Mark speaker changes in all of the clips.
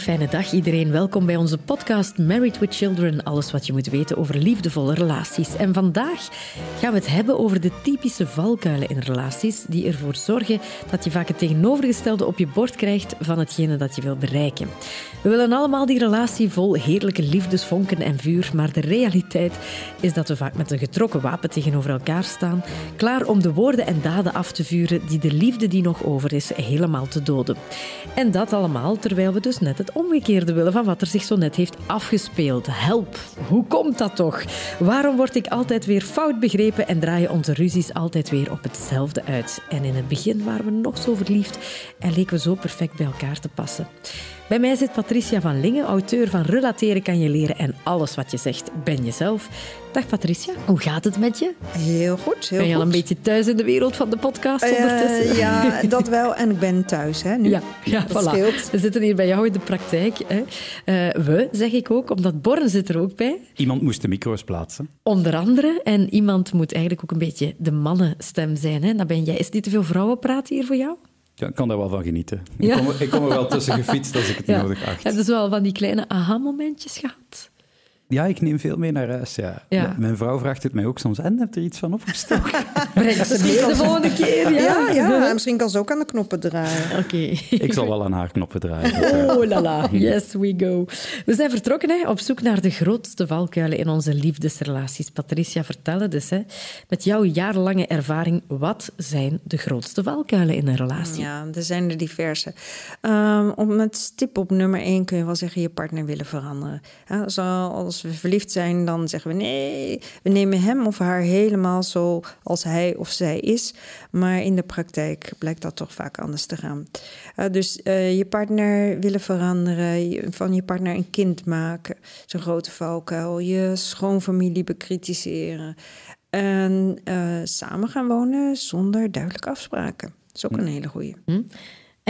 Speaker 1: fijne dag iedereen. Welkom bij onze podcast Married with Children. Alles wat je moet weten over liefdevolle relaties. En vandaag gaan we het hebben over de typische valkuilen in relaties die ervoor zorgen dat je vaak het tegenovergestelde op je bord krijgt van hetgene dat je wil bereiken. We willen allemaal die relatie vol heerlijke liefdesvonken en vuur, maar de realiteit is dat we vaak met een getrokken wapen tegenover elkaar staan, klaar om de woorden en daden af te vuren die de liefde die nog over is helemaal te doden. En dat allemaal terwijl we dus net het omgekeerde willen van wat er zich zo net heeft afgespeeld. Help, hoe komt dat toch? Waarom word ik altijd weer fout begrepen en draaien onze ruzies altijd weer op hetzelfde uit? En in het begin waren we nog zo verliefd en leken we zo perfect bij elkaar te passen. Bij mij zit Patricia van Lingen, auteur van Relateren kan je leren en alles wat je zegt ben jezelf. Dag Patricia, hoe gaat het met je?
Speaker 2: Heel goed, heel
Speaker 1: ben je
Speaker 2: goed.
Speaker 1: al een beetje thuis in de wereld van de podcast
Speaker 2: Eh,
Speaker 1: ondertussen?
Speaker 2: ja, dat wel. En ik ben thuis, hè, nu.
Speaker 1: Ja, ja
Speaker 2: dat
Speaker 1: voilà.
Speaker 2: scheelt.
Speaker 1: We zitten hier bij jou in de praktijk. Hè. Eh, we, zeg ik ook, omdat Born zit er ook bij.
Speaker 3: Iemand moest de micro's plaatsen.
Speaker 1: Onder andere. En iemand moet eigenlijk ook een beetje de mannenstem zijn. Hè. Dat ben jij. Is dit te veel vrouwenpraat hier voor jou?
Speaker 3: Ja, ik kan daar wel van genieten.
Speaker 1: Ja.
Speaker 3: Ik, kom, ik kom er wel tussen gefietst als ik het nodig acht.
Speaker 1: Heb je zo al van die kleine aha-momentjes gehad?
Speaker 3: Ja, ik neem veel mee naar huis. Ja. Mijn vrouw vraagt het mij ook soms. En heb je er iets van opgestoken?
Speaker 1: Breng ze mee de volgende keer. Ja,
Speaker 2: Ja, ja, misschien kan ze ook aan de knoppen draaien.
Speaker 1: Oké.
Speaker 3: ik zal wel aan haar knoppen draaien.
Speaker 1: Oh la la, yes we go. We zijn vertrokken hè, op zoek naar de grootste valkuilen in onze liefdesrelaties. Patricia, vertel het eens. Hè, met jouw jarenlange ervaring, wat zijn de grootste valkuilen in een relatie?
Speaker 2: Ja, er zijn er diverse. Ehm, om met tip op nummer één kun je wel zeggen je partner willen veranderen. Ja, zo als we verliefd zijn, dan zeggen we nee, we nemen hem of haar helemaal zo als hij of zij is. Maar in de praktijk blijkt dat toch vaak anders te gaan. Eh, dus eh, je partner willen veranderen, van je partner een kind maken, zo'n grote valkuil, je schoonfamilie bekritiseren. En eh, samen gaan wonen zonder duidelijke afspraken. Dat is ook een hele goeie.
Speaker 1: Hm?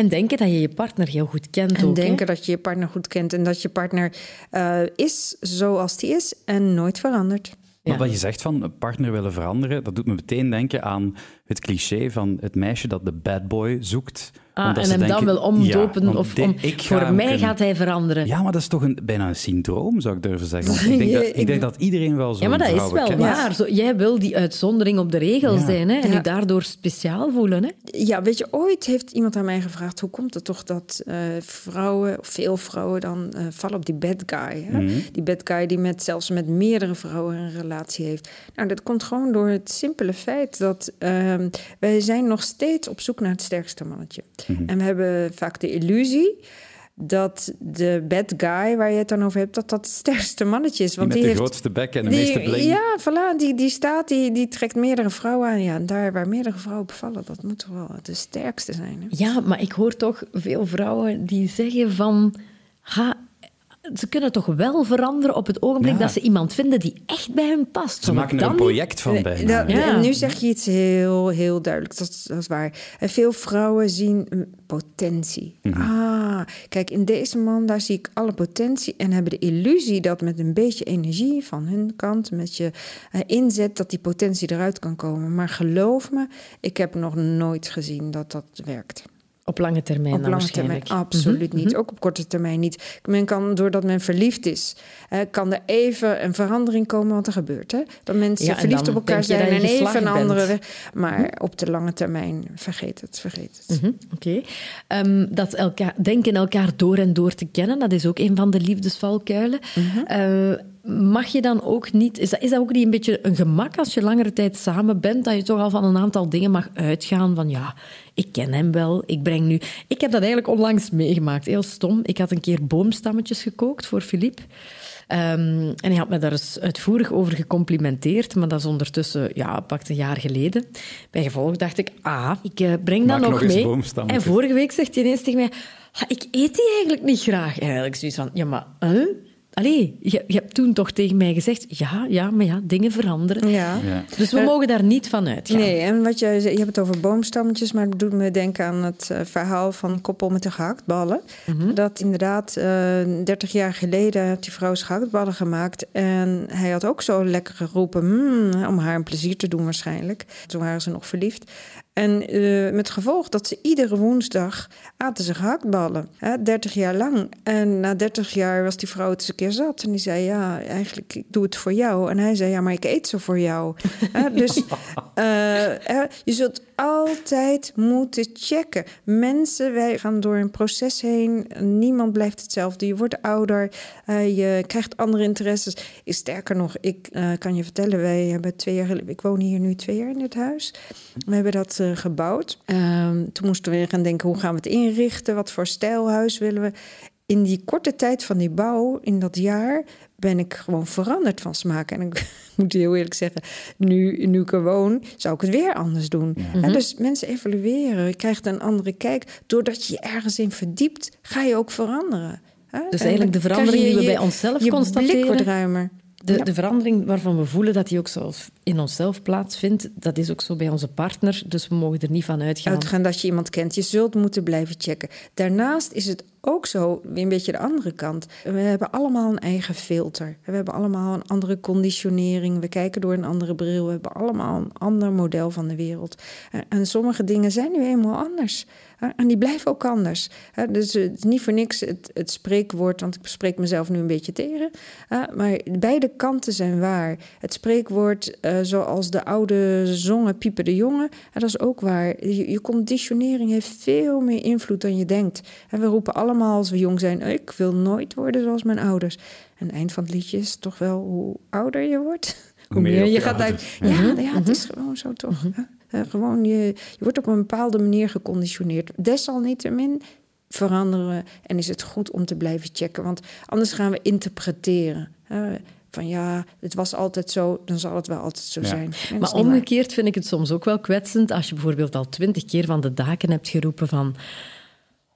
Speaker 1: En denken dat je je partner heel goed kent
Speaker 2: En
Speaker 1: ook. hè?
Speaker 2: denken dat je je partner goed kent en dat je partner eh, is zoals die is en nooit verandert.
Speaker 3: Maar wat je zegt van een partner willen veranderen, dat doet me meteen denken aan het cliché van het meisje dat de bad boy zoekt.
Speaker 1: Ah,
Speaker 3: Omdat
Speaker 1: en
Speaker 3: ze
Speaker 1: hem dan
Speaker 3: denken,
Speaker 1: wil omdopen
Speaker 3: ja,
Speaker 1: of
Speaker 3: de-
Speaker 1: om,
Speaker 3: ik ga
Speaker 1: voor mij
Speaker 3: kunnen-
Speaker 1: gaat hij veranderen.
Speaker 3: Ja, maar dat is toch een, bijna een syndroom, zou ik durven zeggen. Ik denk dat, ik denk dat iedereen wel zo'n
Speaker 1: Ja, maar dat is wel
Speaker 3: kent.
Speaker 1: waar. Zo, jij wil die uitzondering op de regel
Speaker 3: Ja.
Speaker 1: zijn hè, en
Speaker 2: Ja.
Speaker 1: je daardoor speciaal voelen. Hè?
Speaker 2: Ja, weet je, ooit heeft iemand aan mij gevraagd... hoe komt het toch dat eh, vrouwen, of veel vrouwen... dan eh, vallen op die bad guy. Hè? Die bad guy die met, zelfs met meerdere vrouwen een relatie heeft. Nou, dat komt gewoon door het simpele feit... dat ehm, wij zijn nog steeds op zoek naar het sterkste mannetje. En we hebben vaak de illusie... dat de bad guy waar je het dan over hebt... dat dat het sterkste mannetje is.
Speaker 3: Die
Speaker 2: Want
Speaker 3: met
Speaker 2: die,
Speaker 3: de
Speaker 2: heeft...
Speaker 3: grootste bek en de
Speaker 2: Die-
Speaker 3: meeste bling.
Speaker 2: Ja, voilà, die, die staat, die, die trekt meerdere vrouwen aan. Ja, en daar waar meerdere vrouwen bevallen, dat moet toch wel de sterkste zijn. Hè?
Speaker 1: Ja, maar ik hoor toch veel vrouwen die zeggen van... Ha, ze kunnen toch wel veranderen op het ogenblik
Speaker 3: Ja.
Speaker 1: dat ze iemand vinden die echt bij hun past.
Speaker 3: Ze maken er een project van bijna.
Speaker 2: Dat-
Speaker 1: Ja.
Speaker 2: En nu zeg je iets heel, heel duidelijk. Dat, is- dat is waar. En veel vrouwen zien potentie.
Speaker 3: Mhm.
Speaker 2: Ah, kijk, in deze man, daar zie ik alle potentie. En hebben de illusie dat met een beetje energie van hun kant, met je eh, inzet, dat die potentie eruit kan komen. Maar geloof me, ik heb nog nooit gezien dat dat werkt.
Speaker 1: Op lange termijn
Speaker 2: Op lange termijn absoluut niet. Ook op korte termijn niet. Men kan, doordat men verliefd is, hè, kan er even een verandering komen wat er gebeurt. Hè? Dat mensen
Speaker 1: Ja,
Speaker 2: verliefd op elkaar zijn en
Speaker 1: je
Speaker 2: even een andere weg. Maar op de lange termijn, vergeet het, vergeet het.
Speaker 1: Mhm, Oké. Ehm, dat elkaar, denken elkaar door en door te kennen, dat is ook een van de liefdesvalkuilen. Eh, mag je dan ook niet... Is dat, is dat ook niet een beetje een gemak als je langere tijd samen bent, dat je toch al van een aantal dingen mag uitgaan van ja, ik ken hem wel, ik breng nu... Ik heb dat eigenlijk onlangs meegemaakt, heel stom. Ik had een keer boomstammetjes gekookt voor Philippe. Ehm, en hij had me daar eens uitvoerig over gecomplimenteerd, maar dat is ondertussen, ja, pakt een jaar geleden. Bij gevolg dacht ik, ah, ik eh, breng dat nog mee. En vorige week zegt hij ineens tegen mij, "Ah, ik eet die eigenlijk niet graag. En eigenlijk zoiets van, ja, maar, huh? Allee, je, je hebt toen toch tegen mij gezegd... Ja, ja, maar ja, dingen veranderen.
Speaker 2: Ja.
Speaker 3: Ja.
Speaker 1: Dus we mogen daar niet van uitgaan.
Speaker 2: Nee, en wat jij zei, je hebt het over boomstammetjes, maar het doet me denken aan het eh, verhaal van koppel met de gehaktballen. Dat inderdaad, eh 30 jaar geleden heeft die vrouw gehaktballen gemaakt. En hij had ook zo lekker geroepen, "Mm," om haar een plezier te doen waarschijnlijk. Toen waren ze nog verliefd. En eh, met gevolg dat ze iedere woensdag aten ze gehaktballen. Hè, 30 jaar lang. En na 30 jaar was die vrouw het eens een keer zat. En die zei, ja, eigenlijk, ik doe het voor jou. En hij zei, ja, maar ik eet ze voor jou. Hè, dus eh, hè, je zult altijd moeten checken. Mensen, wij gaan door een proces heen. Niemand blijft hetzelfde. Je wordt ouder. eh, je krijgt andere interesses. Sterker nog, ik eh, kan je vertellen, wij hebben twee jaar. Ik woon hier nu twee jaar in dit huis. We hebben dat eh, gebouwd. Ehm, toen moesten we gaan denken, hoe gaan we het inrichten? Wat voor stijlhuis willen we? In die korte tijd van die bouw, in dat jaar, ben ik gewoon veranderd van smaak. En ik moet heel eerlijk zeggen, nu, nu ik er woon, zou ik het weer anders doen. En dus mensen evalueren, je krijgt een andere kijk. Doordat je je ergens in verdiept, ga je ook veranderen. hè?
Speaker 1: Dus
Speaker 2: En
Speaker 1: eigenlijk de verandering
Speaker 2: je
Speaker 1: die we bij onszelf
Speaker 2: je blik
Speaker 1: constateren-
Speaker 2: wordt ruimer.
Speaker 1: De,
Speaker 2: Ja.
Speaker 1: de verandering waarvan we voelen dat die ook zo in onszelf plaatsvindt, dat is ook zo bij onze partner. Dus we mogen er niet van uitgaan.
Speaker 2: Uitgaan dat je iemand kent. Je zult moeten blijven checken. Daarnaast is het ook zo, weer een beetje de andere kant. We hebben allemaal een eigen filter. We hebben allemaal een andere conditionering. We kijken door een andere bril. We hebben allemaal een ander model van de wereld. En- En sommige dingen zijn nu eenmaal anders. En die blijven ook anders. Dus het is niet voor niks het, het spreekwoord, want ik spreek mezelf nu een beetje tegen. Maar beide kanten zijn waar. Het spreekwoord, eh, zoals de oude zongen Piepen de Jongen, dat is ook waar. Je, je conditionering heeft veel meer invloed dan je denkt. En we roepen allemaal als we jong zijn: ik wil nooit worden zoals mijn ouders. En het eind van het liedje is toch wel hoe ouder je wordt, hoe,
Speaker 3: meer
Speaker 2: je
Speaker 3: je
Speaker 2: gaat uit. Ja, ja, het is gewoon zo toch. hè. Eh, gewoon je, je wordt op een bepaalde manier geconditioneerd. Desalniettemin veranderen en is het goed om te blijven checken. Want anders gaan we interpreteren. hè. van ja, het was altijd zo, dan zal het wel altijd zo
Speaker 3: Ja.
Speaker 2: zijn. En
Speaker 1: Maar
Speaker 2: waar.
Speaker 1: omgekeerd vind ik het soms ook wel kwetsend als je bijvoorbeeld al twintig keer van de daken hebt geroepen van...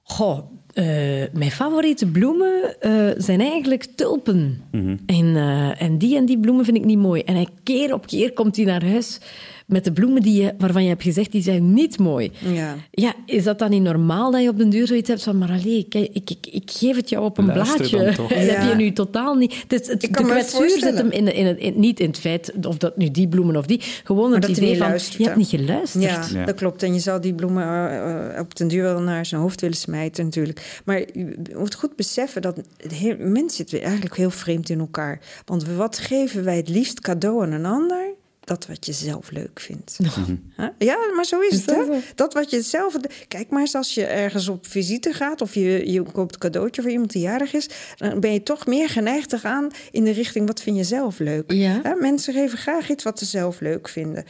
Speaker 1: Goh, eh, mijn favoriete bloemen eh, zijn eigenlijk tulpen. en, eh, en die en die bloemen vind ik niet mooi. En hij, keer op keer komt hij naar huis met de bloemen die je, waarvan je hebt gezegd, die zijn niet mooi.
Speaker 2: Ja.
Speaker 1: Ja, is dat dan niet normaal dat je op den duur zoiets hebt van... Maar allee, kijk, ik, ik, ik geef het jou op een
Speaker 3: Luister
Speaker 1: blaadje. Dat
Speaker 2: Ja.
Speaker 1: heb je nu totaal niet... Het, is- het, de kwetsuur zit hem in, in niet in het feit of dat nu die bloemen of die. Gewoon het idee
Speaker 2: niet
Speaker 1: van,
Speaker 2: luistert,
Speaker 1: je hebt niet geluisterd.
Speaker 2: Ja,
Speaker 3: Ja.
Speaker 2: dat klopt. En je zal die bloemen eh, eh, op den duur wel naar zijn hoofd willen smijten natuurlijk. Maar je moet goed beseffen dat het heel, mensen zitten eigenlijk heel vreemd in elkaar. Want wat geven wij het liefst cadeau aan een ander? Dat wat je zelf leuk vindt. Ja, maar zo is,
Speaker 1: Is
Speaker 2: het.
Speaker 1: dat
Speaker 2: Hè? Dat wat je zelf. Kijk maar eens als je ergens op visite gaat of je, je koopt een cadeautje voor iemand die jarig is, dan ben je toch meer geneigd te gaan in de richting wat vind je zelf leuk.
Speaker 1: Ja.
Speaker 2: Mensen geven graag iets wat ze zelf leuk vinden.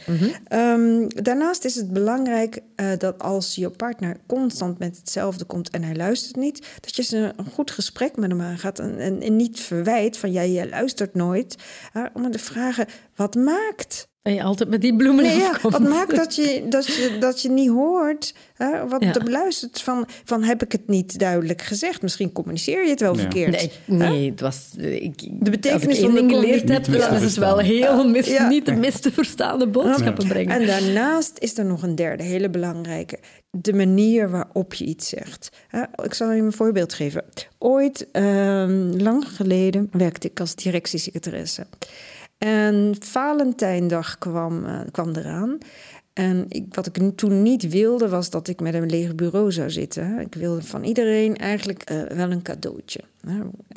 Speaker 2: Ehm, daarnaast is het belangrijk eh, dat als je partner constant met hetzelfde komt en hij luistert niet, dat je ze een goed gesprek met hem aangaat en, en, en niet verwijt van ja, je luistert nooit. hè, om te vragen wat maakt.
Speaker 1: En je altijd met die bloemen
Speaker 2: Nee, ja, wat maakt dat je, dat je, dat je niet hoort hè, wat
Speaker 1: Ja.
Speaker 2: er beluistert van, van heb ik het niet duidelijk gezegd? Misschien communiceer je het wel
Speaker 3: Ja.
Speaker 2: verkeerd.
Speaker 1: Nee, nee het was... Ik,
Speaker 2: De betekenis van
Speaker 1: ding geleerd heb, dan is het wel heel mis,
Speaker 2: Ja.
Speaker 1: niet de mis te verstaande boodschappen brengen.
Speaker 2: En daarnaast is er nog een derde, hele belangrijke. De manier waarop je iets zegt. Hè, Ik zal je een voorbeeld geven. Ooit, ehm, lang geleden, werkte ik als directiesecretaresse. En Valentijndag kwam, eh, kwam eraan. En ik, wat ik toen niet wilde, was dat ik met een leeg bureau zou zitten. Ik wilde van iedereen eigenlijk eh, wel een cadeautje.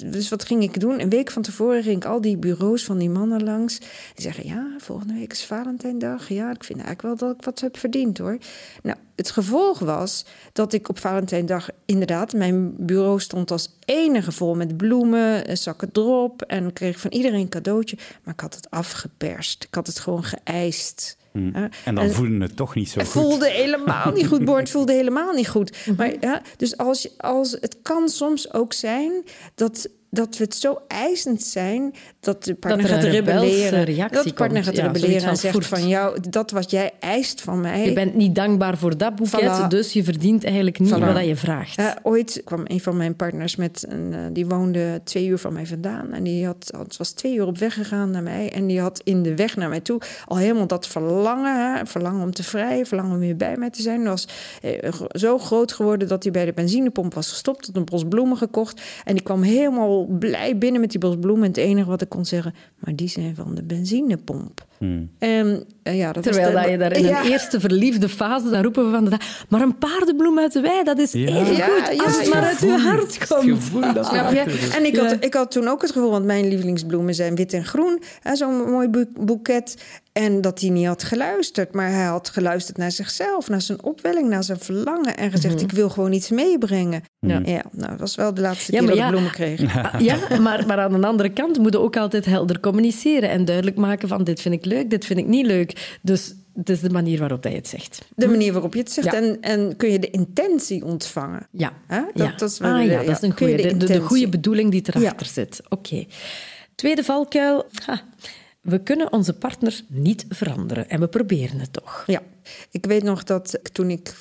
Speaker 2: Dus wat ging ik doen? Een week van tevoren ging ik al die bureaus van die mannen langs. Die zeggen, ja, volgende week is Valentijndag. Ja, ik vind eigenlijk wel dat ik wat heb verdiend, hoor. Nou, het gevolg was dat ik op Valentijndag inderdaad... mijn bureau stond als enige vol met bloemen, eh, zakken drop... en kreeg van iedereen een cadeautje. Maar ik had het afgeperst. Ik had het gewoon geëist. Hè.
Speaker 3: En dan voelde het toch niet zo goed.
Speaker 2: voelde helemaal niet goed, Born. Voelde helemaal niet goed. Maar ja, dus als, als het kan soms ook zijn dat dat we het zo eisend zijn dat de partner
Speaker 1: er
Speaker 2: gaat rebelleren.
Speaker 1: reactie
Speaker 2: dat de partner
Speaker 1: komt.
Speaker 2: gaat
Speaker 1: Ja,
Speaker 2: rebelleren en zegt
Speaker 1: voert.
Speaker 2: van jou, dat wat jij eist van mij.
Speaker 1: Je bent niet dankbaar voor dat boeket,
Speaker 2: Voilà.
Speaker 1: dus je verdient eigenlijk niet
Speaker 2: Voilà.
Speaker 1: wat je vraagt.
Speaker 2: Eh, ooit kwam een van mijn partners met een, eh, die woonde twee uur van mij vandaan. En die had, het was twee uur op weg gegaan naar mij. En die had in de weg naar mij toe al helemaal dat verlangen. Hè, verlangen om te vrijen, verlangen om weer bij mij te zijn. Dat was eh, zo groot geworden dat hij bij de benzinepomp was gestopt. Had een bos bloemen gekocht. En die kwam helemaal blij binnen met die bos bloemen. En het enige wat ik kon zeggen, maar die zijn van de benzinepomp.
Speaker 3: Hmm.
Speaker 2: En eh, ja, dat was
Speaker 1: Terwijl
Speaker 2: de-
Speaker 1: dat je daar in
Speaker 2: Ja.
Speaker 1: een eerste verliefde fase, dan roepen we van de dag, maar een paardenbloem uit de wei, dat is
Speaker 3: Ja.
Speaker 1: even
Speaker 2: Ja,
Speaker 1: goed
Speaker 2: ja,
Speaker 1: als het
Speaker 2: ja.
Speaker 1: maar uit je hart komt.
Speaker 3: gevoel dat
Speaker 2: Snap je? En ik
Speaker 1: Ja.
Speaker 2: had, ik had toen ook het gevoel, want mijn lievelingsbloemen zijn wit en groen. hè, Zo'n mooi boek- boeket. En dat hij niet had geluisterd. Maar hij had geluisterd naar zichzelf, naar zijn opwelling, naar zijn verlangen. En gezegd, ik wil gewoon iets meebrengen.
Speaker 1: Ja.
Speaker 2: Ja, nou, dat was wel de laatste
Speaker 1: Ja,
Speaker 2: keer dat
Speaker 1: ja.
Speaker 2: ik bloemen kreeg.
Speaker 1: Ja, maar, maar aan de andere kant moet je ook altijd helder communiceren en duidelijk maken van dit vind ik leuk, dit vind ik niet leuk. Dus het is de manier waarop dat je het zegt.
Speaker 2: De manier waarop je het zegt.
Speaker 1: Ja.
Speaker 2: En, en kun je de intentie ontvangen.
Speaker 1: Ja.
Speaker 2: Hè? Dat,
Speaker 1: ja.
Speaker 2: dat is wel
Speaker 1: ah,
Speaker 2: de-
Speaker 1: ja, dat is een goede. De, de, de
Speaker 2: intentie-
Speaker 1: goede bedoeling die erachter zit. Oké. Tweede valkuil. Ha. We kunnen onze partner niet veranderen en we proberen het toch.
Speaker 2: Ja, ik weet nog dat toen ik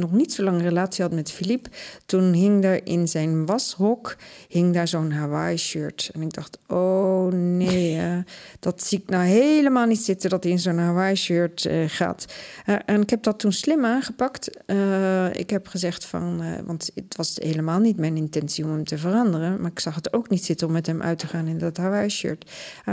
Speaker 2: nog niet zo lang een relatie had met Philippe, toen hing er in zijn washok hing daar zo'n Hawaii-shirt. En ik dacht, oh nee, dat zie ik nou helemaal niet zitten dat hij in zo'n Hawaii-shirt eh, gaat. Eh, en ik heb dat toen slim aangepakt. Eh, ik heb gezegd van, want het was helemaal niet mijn intentie om hem te veranderen, maar ik zag het ook niet zitten om met hem uit te gaan in dat Hawaii-shirt.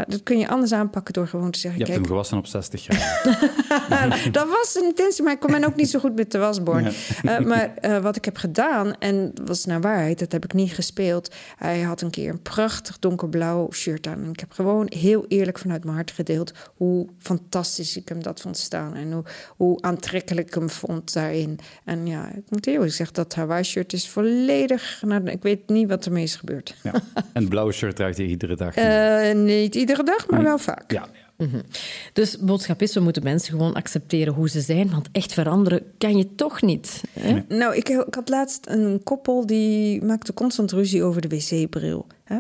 Speaker 2: Dat kun je anders aanpakken door gewoon te zeggen,
Speaker 3: Je hebt hem gewassen op 60 graden.
Speaker 2: dat was een intentie, maar ik kon ben ook niet zo goed met de wasborn. Eh, maar eh, wat ik heb gedaan, en was naar waarheid, dat heb ik niet gespeeld. Hij had een keer een prachtig donkerblauw shirt aan. En ik heb gewoon heel eerlijk vanuit mijn hart gedeeld hoe fantastisch ik hem dat vond staan. En hoe, hoe aantrekkelijk ik hem vond daarin. En ja, ik moet eerlijk zeggen, dat Hawaii shirt is volledig... Nou, ik weet niet wat ermee is gebeurd.
Speaker 3: Ja. En het blauwe shirt draagt je iedere dag.
Speaker 2: Eh, niet iedere dag, maar wel vaak.
Speaker 3: ja, ja.
Speaker 1: Dus boodschap is, we moeten mensen gewoon accepteren hoe ze zijn, want echt veranderen kan je toch niet. Hè?
Speaker 2: Nou, ik, ik had laatst een koppel die maakte constant ruzie over de wc-bril. Hè.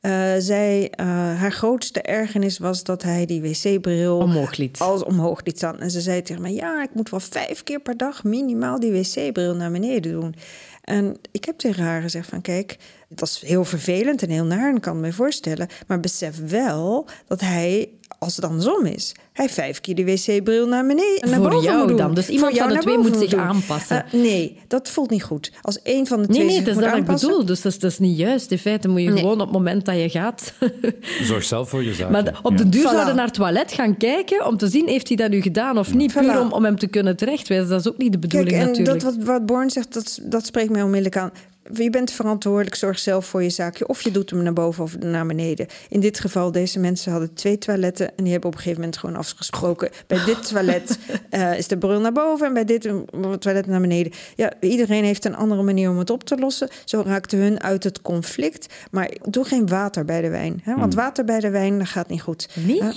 Speaker 2: Eh, zij, eh, haar grootste ergernis was dat hij die wc-bril
Speaker 1: Omhoog liet.
Speaker 2: als omhoog liet staan. En ze zei tegen mij: Ja, ik moet wel vijf keer per dag minimaal die wc-bril naar beneden doen. En ik heb tegen haar gezegd: van kijk, dat is heel vervelend en heel naar, en ik kan het me voorstellen. Maar besef wel dat hij, als het andersom is, hij vijf keer die wc-bril naar beneden. Naar
Speaker 1: Voor jou
Speaker 2: moet doen.
Speaker 1: dan. Dus iemand van de twee moet zich
Speaker 2: doen.
Speaker 1: aanpassen.
Speaker 2: Eh, nee, dat voelt niet goed. Als één van de
Speaker 1: Nee,
Speaker 2: twee
Speaker 1: nee,
Speaker 2: zich
Speaker 1: het is
Speaker 2: moet
Speaker 1: dat wat ik bedoel. Dus dat is, dat is niet juist. In feite moet je
Speaker 2: Nee.
Speaker 1: gewoon op het moment dat je gaat...
Speaker 3: Zorg zelf voor je zaken.
Speaker 1: Maar de- op de
Speaker 3: Ja.
Speaker 1: duur
Speaker 2: Voilà.
Speaker 1: zouden naar het toilet gaan kijken om te zien heeft hij dat nu gedaan of niet. Puur om, om hem te kunnen terechtwijzen. Dat is ook niet de
Speaker 2: Kijk,
Speaker 1: bedoeling
Speaker 2: en
Speaker 1: natuurlijk.
Speaker 2: dat wat, wat Born zegt, dat, dat spreekt mij onmiddellijk aan. Je bent verantwoordelijk, zorg zelf voor je zaakje. Of je doet hem naar boven of naar beneden. In dit geval, deze mensen hadden twee toiletten... en die hebben op een gegeven moment gewoon afgesproken... bij dit toilet eh, is de bril naar boven... en bij dit toilet naar beneden. Ja, iedereen heeft een andere manier om het op te lossen. Zo raakte hun uit het conflict. Maar doe geen water bij de wijn. Hè? Want water bij de wijn, dat gaat niet goed. Hè?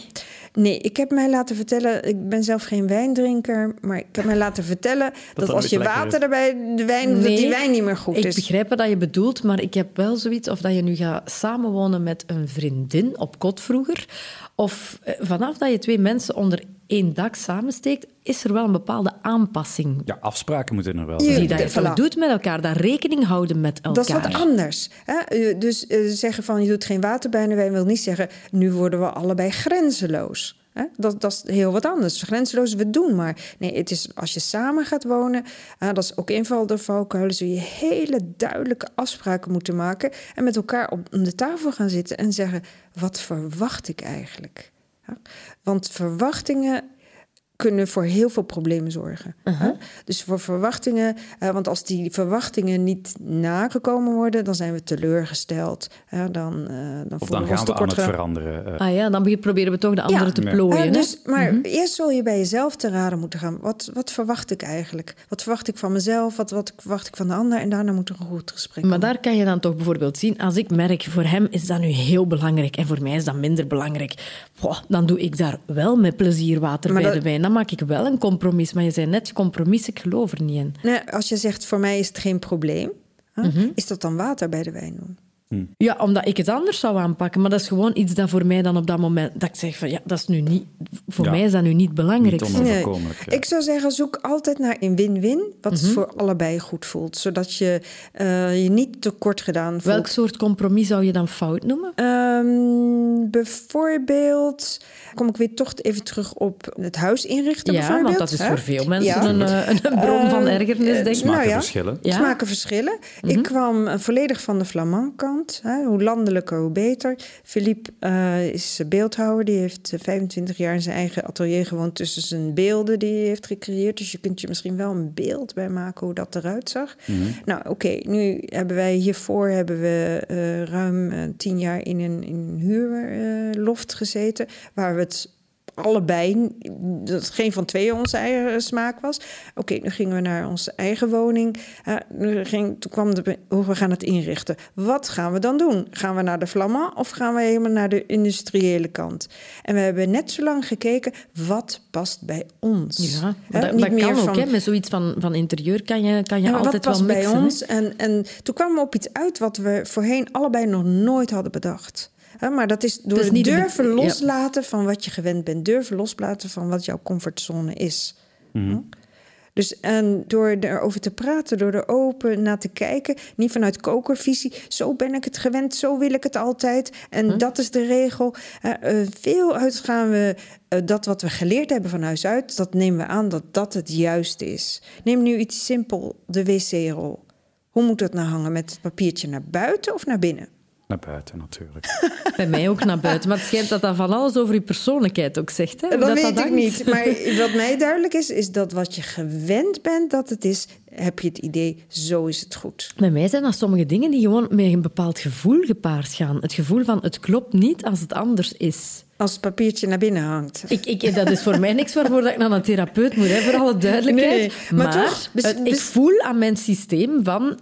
Speaker 2: Nee, ik heb mij laten vertellen... ik ben zelf geen wijndrinker... maar ik heb mij laten vertellen... dat,
Speaker 3: dat
Speaker 2: als je water
Speaker 3: is.
Speaker 2: erbij de wijn... dat die wijn niet meer goed
Speaker 1: ik
Speaker 2: is.
Speaker 1: begrijp wat je bedoelt, maar ik heb wel zoiets of dat je nu gaat samenwonen met een vriendin op kot vroeger. Of eh, vanaf dat je twee mensen onder één dak samensteekt, is er wel een bepaalde aanpassing.
Speaker 3: Ja, afspraken moeten er wel
Speaker 2: Je-
Speaker 3: zijn.
Speaker 1: Die dat je
Speaker 2: voilà.
Speaker 1: doet met elkaar, dat rekening houden met elkaar.
Speaker 2: Dat is wat anders. Hè? Eh, Dus eh, zeggen van je doet geen water bij de wijn... wil niet zeggen, nu worden we allebei grenzeloos. Hè? Dat, dat is heel wat anders. Grenzeloos, we doen maar. Nee, het is als je samen gaat wonen... dat is ook van de valkuilen... zul je hele duidelijke afspraken moeten maken... en met elkaar op om de tafel gaan zitten en zeggen... wat verwacht ik eigenlijk? Want verwachtingen kunnen voor heel veel problemen zorgen. hè? Dus voor verwachtingen, eh, want als die verwachtingen niet nagekomen worden, dan zijn we teleurgesteld. hè, dan, eh, dan
Speaker 3: Of
Speaker 2: voelen
Speaker 3: dan
Speaker 2: we ons
Speaker 3: gaan we aan het veranderen. eh.
Speaker 1: Ah ja, dan be- proberen we toch de andere
Speaker 2: Ja.
Speaker 1: te plooien. Hè?
Speaker 2: dus, maar eerst zul je bij jezelf te raden moeten gaan. Wat, wat verwacht ik eigenlijk? Wat verwacht ik van mezelf? Wat, wat verwacht ik van de ander? En daarna moet er een goed gesprek
Speaker 1: Maar daar kan je dan toch bijvoorbeeld zien, als ik merk, voor hem is dat nu heel belangrijk en voor mij is dat minder belangrijk, Boah, dan doe ik daar wel met plezier water
Speaker 2: Maar
Speaker 1: bij
Speaker 2: dat-
Speaker 1: de wijn. Dan maak ik wel een compromis. Maar je zei net, compromis, ik geloof er niet in.
Speaker 2: Nee, als je zegt, voor mij is het geen probleem... hè,
Speaker 1: Mhm.
Speaker 2: is dat dan water bij de wijn doen?
Speaker 1: Ja, omdat ik het anders zou aanpakken. Maar dat is gewoon iets dat voor mij dan op dat moment... Dat ik zeg van, ja, dat is nu niet... Voor
Speaker 3: Ja.
Speaker 1: mij is dat nu niet belangrijk.
Speaker 3: Niet onoverkomelijk. ja.
Speaker 2: Ik zou zeggen, zoek altijd naar een win-win, wat
Speaker 1: Mhm.
Speaker 2: het voor allebei goed voelt. Zodat je eh, je niet tekort gedaan voelt.
Speaker 1: Welk soort compromis zou je dan fout noemen?
Speaker 2: Ehm, bijvoorbeeld, kom ik weer toch even terug op het huis inrichten.
Speaker 1: Ja,
Speaker 2: bijvoorbeeld,
Speaker 1: want dat is
Speaker 2: hè?
Speaker 1: voor veel mensen
Speaker 2: Ja.
Speaker 1: een, eh, een, een bron van
Speaker 2: Eh,
Speaker 1: ergernis, denk ik.
Speaker 3: Smaken
Speaker 2: nou ja.
Speaker 3: verschillen.
Speaker 1: Ja.
Speaker 2: Smaken verschillen. Ik kwam eh, volledig van de Flamand kant. Hè. Hoe landelijker, hoe beter. Philippe eh, is beeldhouwer. Die heeft eh, 25 jaar in zijn eigen atelier gewoond... tussen zijn beelden die hij heeft gecreëerd. Dus je kunt je misschien wel een beeld bij maken hoe dat eruit zag. Nou, oké. nu hebben wij hiervoor hebben we eh, ruim eh, tien jaar in een, in een huurloft gezeten... waar we het allebei, dat geen van twee onze eigen smaak was. Oké, nu gingen we naar onze eigen woning. Eh, nu ging, toen kwam de, hoe we gaan het inrichten. Wat gaan we dan doen? Gaan we naar de Flamand of gaan we helemaal naar de industriële kant? En we hebben net zo lang gekeken, wat past bij ons?
Speaker 1: Ja, dat,
Speaker 2: niet
Speaker 1: dat
Speaker 2: meer
Speaker 1: kan ook. Hè. Met zoiets van, van interieur kan je, kan je altijd
Speaker 2: wat
Speaker 1: wel
Speaker 2: past
Speaker 1: mixen.
Speaker 2: bij ons? En, en toen kwamen we op iets uit wat we voorheen allebei nog nooit hadden bedacht. Maar dat is door het
Speaker 1: de
Speaker 2: durven
Speaker 1: ja.
Speaker 2: loslaten van wat je gewend bent. Durven loslaten van wat jouw comfortzone is. Hm? Dus en door erover te praten, door er open naar te kijken, niet vanuit kokervisie, zo ben ik het gewend, zo wil ik het altijd en dat is de regel. Eh, veel uit gaan we eh, dat wat we geleerd hebben van huis uit, dat nemen we aan dat dat het juiste is. Neem nu iets simpel, de wc-rol. Hoe moet dat nou hangen? Met het papiertje naar buiten of naar binnen?
Speaker 3: Naar buiten natuurlijk.
Speaker 1: Bij mij ook naar buiten. Maar het schijnt dat dat van alles over je persoonlijkheid ook zegt. Hè?
Speaker 2: Dat,
Speaker 1: Hoe
Speaker 2: weet ik niet. Maar wat mij duidelijk is, is dat wat je gewend bent dat het is, heb je het idee, zo is het goed.
Speaker 1: Bij mij zijn dat sommige dingen die gewoon met een bepaald gevoel gepaard gaan. Het gevoel van het klopt niet als het anders is.
Speaker 2: Als het papiertje naar binnen hangt.
Speaker 1: Ik, ik, dat is voor mij niks waarvoor dat ik naar een therapeut moet, hè, voor alle duidelijkheid.
Speaker 2: Nee, maar
Speaker 1: maar
Speaker 2: toch, bes-
Speaker 1: het- ik voel aan mijn systeem van...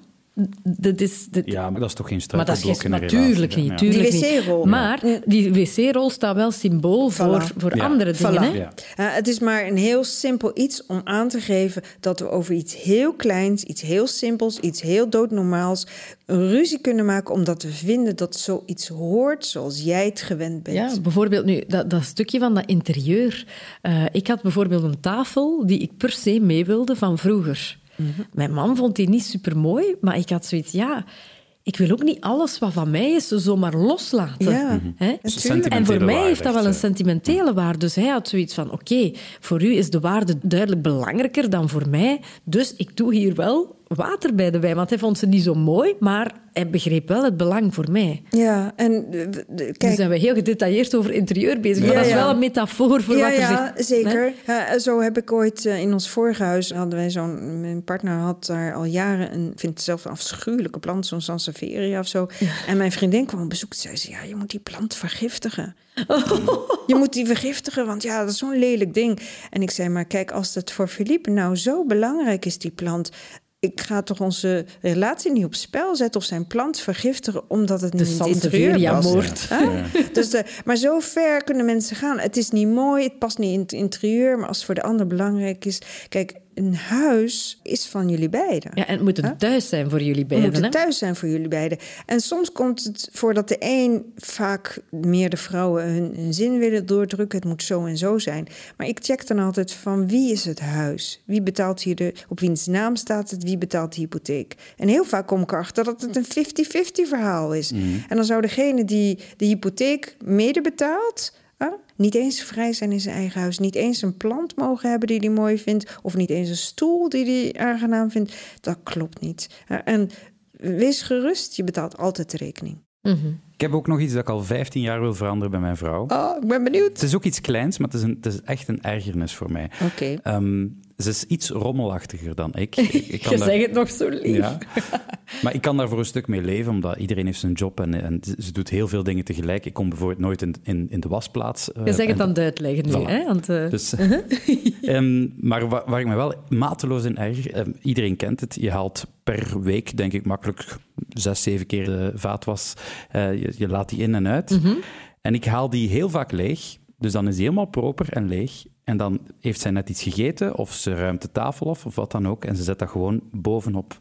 Speaker 1: Dit is, dit,
Speaker 3: Ja, maar dat is toch geen
Speaker 1: maar dat is
Speaker 3: struikelblok in een
Speaker 1: natuurlijk niet. Tuurlijk
Speaker 2: Die
Speaker 1: niet.
Speaker 2: wc-rol.
Speaker 1: Maar die wc-rol staat wel symbool voor,
Speaker 2: Voilà.
Speaker 1: voor
Speaker 3: Ja.
Speaker 1: andere dingen.
Speaker 2: Voilà.
Speaker 1: Hè?
Speaker 3: Ja.
Speaker 2: Uh, het is maar een heel simpel iets om aan te geven dat we over iets heel kleins, iets heel simpels, iets heel doodnormaals een ruzie kunnen maken omdat we vinden dat zoiets hoort zoals jij het gewend bent.
Speaker 1: Ja, bijvoorbeeld nu, dat, dat stukje van dat interieur. Eh, ik had bijvoorbeeld een tafel die ik per se mee wilde van vroeger.
Speaker 2: Mhm.
Speaker 1: Mijn man vond die niet super mooi, maar ik had zoiets, ja, ik wil ook niet alles wat van mij is zomaar loslaten.
Speaker 2: Ja, natuurlijk.
Speaker 1: En voor mij
Speaker 3: waarde
Speaker 1: heeft dat wel een sentimentele waarde. Dus hij had zoiets van, oké, voor u is de waarde duidelijk belangrijker dan voor mij. Dus ik doe hier wel water bij de wijn. Want hij vond ze niet zo mooi, maar hij begreep wel het belang voor mij.
Speaker 2: Ja, en uh, de- de-
Speaker 1: Nu
Speaker 2: kijk,
Speaker 1: zijn we heel gedetailleerd over interieur bezig. Maar
Speaker 2: Ja,
Speaker 1: dat is
Speaker 2: ja.
Speaker 1: wel een metafoor voor
Speaker 2: ja,
Speaker 1: wat er
Speaker 2: ja,
Speaker 1: zich...
Speaker 2: zeker. Ja, zo heb ik ooit eh, in ons vorige huis hadden wij zo'n. Mijn partner had daar al jaren een, vindt het zelf een afschuwelijke plant, zo'n Sansevieria of zo. En mijn vriendin kwam op bezoek. Zei ze: Ja, je moet die plant vergiftigen. Je moet die vergiftigen, want ja, dat is zo'n lelijk ding. En ik zei: Maar kijk, als het voor Philippe nou zo belangrijk is, die plant. Ik ga toch onze relatie niet op spel zetten of zijn plant vergiftigen omdat het
Speaker 1: De
Speaker 2: niet in het interieur past. Hè? Dus de, maar zo ver kunnen mensen gaan. Het is niet mooi, het past niet in het interieur, maar als het voor de ander belangrijk is. Kijk, een huis is van jullie beiden.
Speaker 1: Ja, en het moet een thuis zijn voor jullie beiden.
Speaker 2: moeten
Speaker 1: hè?
Speaker 2: thuis zijn voor jullie beiden. En soms komt het voor dat de een vaak meer de vrouwen hun, hun zin willen doordrukken. Het moet zo en zo zijn. Maar ik check dan altijd van wie is het huis? Wie betaalt hier de, op wiens naam staat het? Wie betaalt de hypotheek? En heel vaak kom ik erachter dat het een 50-50 verhaal is. En dan zou degene die de hypotheek mede betaalt... niet eens vrij zijn in zijn eigen huis. Niet eens een plant mogen hebben die hij mooi vindt. Of niet eens een stoel die hij aangenaam vindt. Dat klopt niet. En wees gerust, je betaalt altijd de rekening.
Speaker 1: Mhm.
Speaker 3: Ik heb ook nog iets dat ik al 15 jaar wil veranderen bij mijn vrouw.
Speaker 2: Oh, ik ben benieuwd.
Speaker 3: Het is ook iets kleins, maar het is, een, het is echt een ergernis voor mij.
Speaker 2: Oké.
Speaker 3: Ehm, ze is iets rommelachtiger dan ik. ik, ik kan
Speaker 1: Je
Speaker 3: daar-
Speaker 1: zegt het nog zo lief.
Speaker 3: Ja. Maar ik kan daar voor een stuk mee leven, omdat iedereen heeft zijn job en, en ze doet heel veel dingen tegelijk. Ik kom bijvoorbeeld nooit in, in, in de wasplaats. eh,
Speaker 1: Je zegt het het uitleggen nu.
Speaker 3: Voilà.
Speaker 1: Hè? Want, eh,
Speaker 3: Dus, ehm, maar wa- waar ik me wel mateloos in erger, ehm, iedereen kent het, je haalt per week, denk ik, makkelijk zes, zeven keer de vaatwas. Eh, je, je laat die in en uit. En ik haal die heel vaak leeg, dus dan is die helemaal proper en leeg. En dan heeft zij net iets gegeten, of ze ruimt de tafel af, of wat dan ook, en ze zet dat gewoon bovenop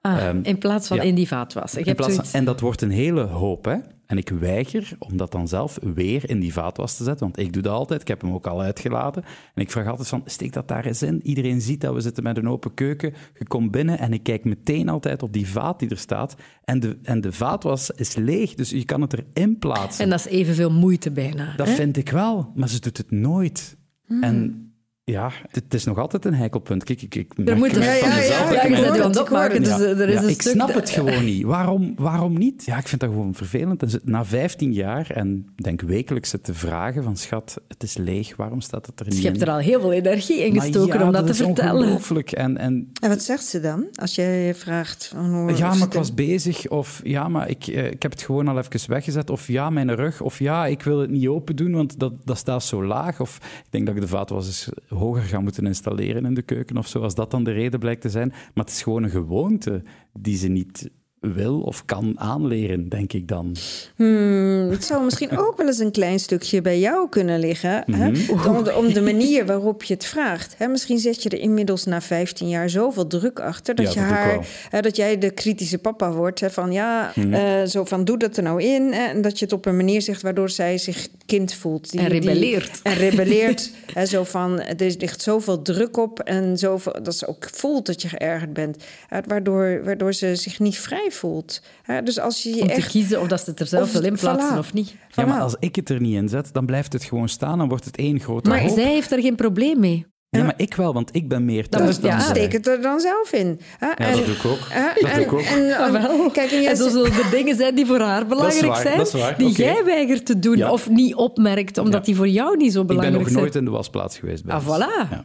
Speaker 1: Ah,
Speaker 3: Ehm,
Speaker 1: in plaats van
Speaker 3: ja.
Speaker 1: in die vaatwas.
Speaker 3: In plaats van- en dat wordt een hele hoop, hè. En ik weiger om dat dan zelf weer in die vaatwas te zetten, want ik doe dat altijd. Ik heb hem ook al uitgeladen. En ik vraag altijd van, steek dat daar eens in. Iedereen ziet dat we zitten met een open keuken. Je komt binnen en ik kijk meteen altijd op die vaat die er staat. En de, en de vaatwas is leeg, dus je kan het erin plaatsen.
Speaker 1: En dat is evenveel moeite bijna.
Speaker 3: Dat
Speaker 1: hè?
Speaker 3: vind ik wel, maar ze doet het nooit.
Speaker 1: Hmm.
Speaker 3: En ja, het, is nog altijd een heikelpunt. Kijk, ik, ik
Speaker 1: Er moet
Speaker 3: het
Speaker 1: ja,
Speaker 3: van
Speaker 1: ja,
Speaker 3: mezelf.
Speaker 1: ja,
Speaker 3: ik
Speaker 1: het opmaken. Dus eh, er is
Speaker 3: Ja,
Speaker 1: een
Speaker 3: ik
Speaker 1: stuk
Speaker 3: snap het gewoon niet. Waarom, waarom niet? Ja, ik vind dat gewoon vervelend. En na 15 jaar en denk wekelijks het te vragen van schat, het is leeg, waarom staat het er niet
Speaker 1: Dus je hebt er al heel veel energie in gestoken
Speaker 3: ja,
Speaker 1: om dat,
Speaker 3: is
Speaker 1: te vertellen.
Speaker 3: ongelooflijk. En, en
Speaker 2: En wat zegt ze dan? Als jij vraagt... Van hoe
Speaker 3: ja,
Speaker 2: is
Speaker 3: maar ik was bezig. Of ja, maar ik, eh, ik heb het gewoon al even weggezet. Of ja, mijn rug. Of ja, ik wil het niet open doen, want dat, dat staat zo laag. Of ik denk dat ik de vaatwas eens hoger ga moeten installeren in de keuken of zo, als dat dan de reden blijkt te zijn. Maar het is gewoon een gewoonte die ze niet wil of kan aanleren, denk ik dan.
Speaker 2: Hmm, het zou misschien ook wel eens een klein stukje bij jou kunnen liggen. hè?
Speaker 3: Mhm.
Speaker 2: Om, de, om de manier waarop je het vraagt. Hè? Misschien zet je er inmiddels na 15 jaar zoveel druk achter... dat,
Speaker 3: Ja,
Speaker 2: je
Speaker 3: dat
Speaker 2: haar.
Speaker 3: Mhm.
Speaker 2: hè, dat jij de kritische papa wordt. Hè? Van ja, eh, zo van doe dat er nou in. Hè? En dat je het op een manier zegt waardoor zij zich kind voelt. Die-
Speaker 1: En
Speaker 2: die-
Speaker 1: rebelleert.
Speaker 2: en rebelleert. hè, zo van, er ligt zoveel druk op. En zoveel, dat ze ook voelt dat je geërgerd bent. hè, waardoor, waardoor ze zich niet vrij voelt. hè. dus als je je
Speaker 1: Om te
Speaker 2: echt...
Speaker 1: kiezen of dat ze het er zelf wil inplaatsen
Speaker 2: voilà.
Speaker 1: of niet.
Speaker 3: Ja, maar als ik het er niet in zet, dan blijft het gewoon staan. Dan wordt het één grote
Speaker 1: Maar
Speaker 3: hoop.
Speaker 1: zij heeft er geen probleem mee.
Speaker 3: Ja, maar ik wel, want ik ben meer
Speaker 1: Dan
Speaker 3: thuis dan
Speaker 1: ja.
Speaker 2: Steek het er dan zelf in. hè.
Speaker 3: Ja,
Speaker 2: En-
Speaker 3: dat doe ik ook.
Speaker 2: hè,
Speaker 3: Dat
Speaker 2: en-
Speaker 3: doe ik ook.
Speaker 2: en-
Speaker 1: Ah, wel.
Speaker 2: Kijk, en
Speaker 1: En zo zullen er dingen zijn die voor haar belangrijk
Speaker 3: waar,
Speaker 1: zijn,
Speaker 3: dat is waar,
Speaker 1: die jij weigert te doen
Speaker 3: Ja.
Speaker 1: of niet opmerkt, omdat
Speaker 3: Ja.
Speaker 1: die voor jou niet zo
Speaker 3: Ik ben
Speaker 1: belangrijk
Speaker 3: nog
Speaker 1: zijn.
Speaker 3: nooit in de wasplaats geweest. bij
Speaker 1: Ah, voilà.
Speaker 3: Ja.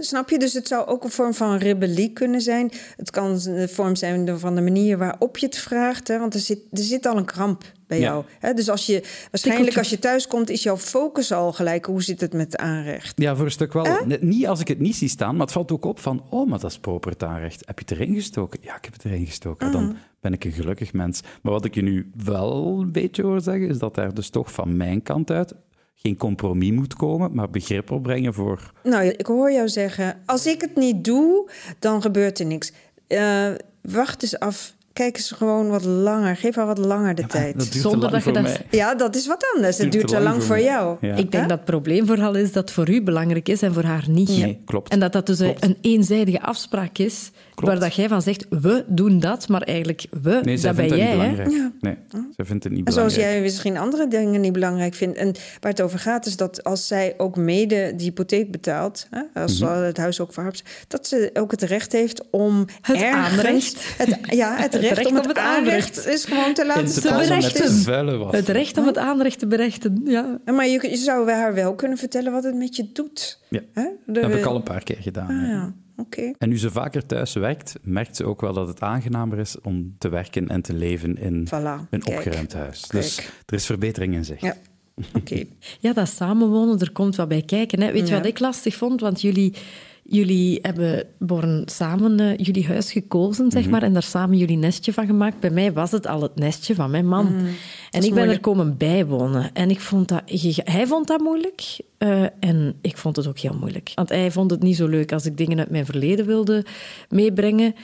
Speaker 2: Snap je? Dus het zou ook een vorm van rebellie kunnen zijn. Het kan een vorm zijn van de manier waarop je het vraagt. Hè? Want er zit, er zit al een kramp bij
Speaker 3: Ja.
Speaker 2: jou. Dus als je, waarschijnlijk als je thuis komt, is jouw focus al gelijk. Hoe zit het met aanrecht?
Speaker 3: Ja, voor een stuk wel. Net Niet als ik het niet zie staan, maar het valt ook op van... Oh, maar dat is proper het aanrecht. Heb je het erin gestoken? Ja, ik heb het erin gestoken. Dan ben ik een gelukkig mens. Maar wat ik je nu wel een beetje hoor zeggen, is dat er dus toch van mijn kant uit geen compromis moet komen, maar begrip opbrengen voor...
Speaker 2: Nou, ik hoor jou zeggen, als ik het niet doe, dan gebeurt er niks. Eh, wacht eens af. Kijk eens gewoon wat langer. Geef haar wat langer de tijd.
Speaker 3: dat duurt
Speaker 1: Zonder
Speaker 3: te lang
Speaker 1: dat je
Speaker 3: voor
Speaker 1: dat-
Speaker 3: mij.
Speaker 2: Ja, dat is wat anders. Het duurt te lang voor jou.
Speaker 3: Ja.
Speaker 1: Ik denk dat het probleem vooral is dat het voor u belangrijk is en voor haar niet.
Speaker 3: Nee, klopt.
Speaker 1: En dat dat dus
Speaker 3: Klopt.
Speaker 1: een eenzijdige afspraak is,
Speaker 3: Klopt.
Speaker 1: waar dat jij van zegt, we doen dat, maar eigenlijk we,
Speaker 3: Nee,
Speaker 1: dat ben jij.
Speaker 3: niet
Speaker 1: hè?
Speaker 3: belangrijk.
Speaker 2: Ja.
Speaker 3: Nee, zij vindt het niet
Speaker 2: En zoals
Speaker 3: belangrijk.
Speaker 2: jij misschien andere dingen niet belangrijk vindt. En waar het over gaat is dat als zij ook mede die hypotheek betaalt... Hè, als
Speaker 3: Mhm.
Speaker 2: ze het huis ook verhapt... dat ze ook het recht heeft om
Speaker 1: Het
Speaker 2: ergens...
Speaker 1: aanrecht.
Speaker 2: Het, ja, het recht,
Speaker 1: recht
Speaker 2: om
Speaker 1: op
Speaker 2: het
Speaker 1: het
Speaker 2: aanrecht
Speaker 1: aanrecht.
Speaker 2: is gewoon te laten
Speaker 3: te
Speaker 1: berechten. Het recht om het aanrecht te berechten, ja.
Speaker 2: Maar je, je zou haar wel kunnen vertellen wat het met je doet.
Speaker 3: Ja.
Speaker 2: Hè?
Speaker 3: Dat heb ik al een paar keer gedaan.
Speaker 2: Ah,
Speaker 3: ja. En nu ze vaker thuis werkt, merkt ze ook wel dat het aangenamer is om te werken en te leven in
Speaker 2: Voilà,
Speaker 3: een
Speaker 2: kijk.
Speaker 3: opgeruimd huis. Dus er is verbetering in zicht.
Speaker 2: Ja, oké.
Speaker 1: Ja, dat samenwonen, er komt wat bij kijken. Hè. Weet je
Speaker 2: Ja.
Speaker 1: wat ik lastig vond? Want jullie, jullie hebben Born samen eh, jullie huis gekozen, zeg maar, en daar samen jullie nestje van gemaakt. Bij mij was het al het nestje van mijn man. En ik ben er komen bijwonen. En ik vond dat, hij vond dat moeilijk eh, en ik vond het ook heel moeilijk. Want hij vond het niet zo leuk als ik dingen uit mijn verleden wilde meebrengen.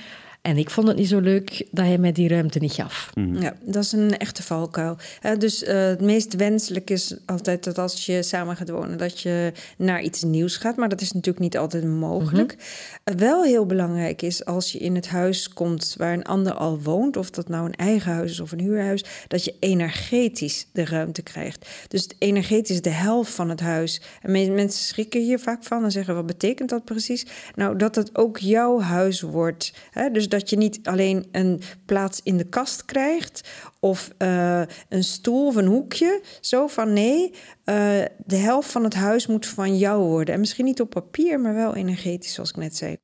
Speaker 1: En ik vond het niet zo leuk dat hij mij die ruimte niet gaf.
Speaker 2: Ja, dat is een echte valkuil. Hè, dus eh, het meest wenselijk is altijd dat als je samen gaat wonen, dat je naar iets nieuws gaat. Maar dat is natuurlijk niet altijd mogelijk. Eh, wel heel belangrijk is als je in het huis komt waar een ander al woont, of dat nou een eigen huis is of een huurhuis, dat je energetisch de ruimte krijgt. Dus het energetisch de helft van het huis. En me- mensen schrikken hier vaak van en zeggen: wat betekent dat precies? Nou, dat het ook jouw huis wordt. Hè? Dus dat je niet alleen een plaats in de kast krijgt of eh, een stoel of een hoekje. Zo van nee, eh, de helft van het huis moet van jou worden. En misschien niet op papier, maar wel energetisch, zoals ik net zei.